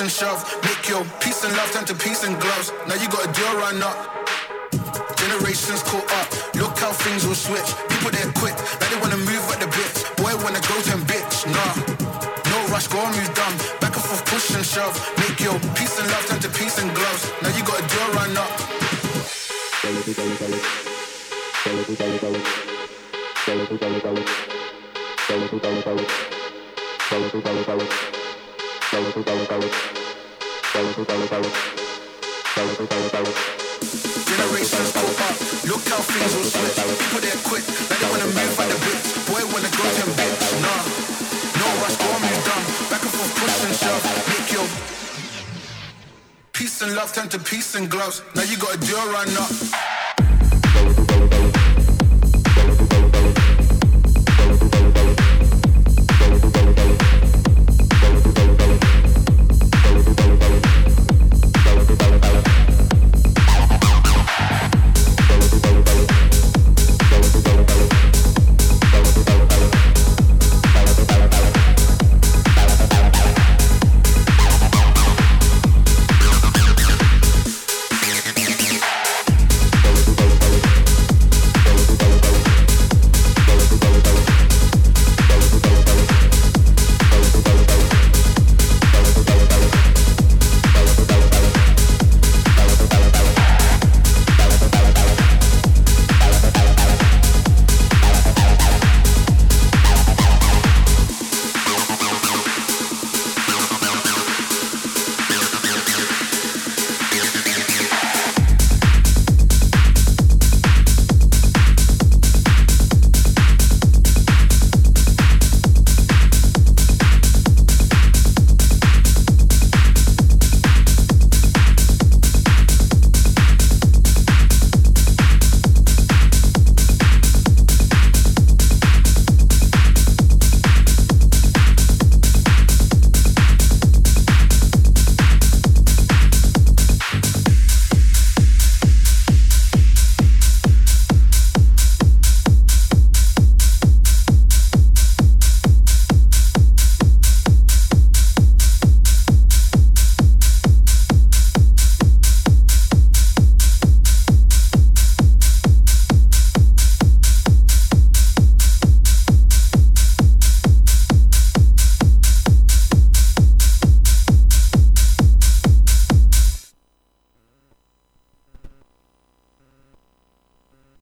Make your peace and love turn to peace and gloves. Now you got a deal run up.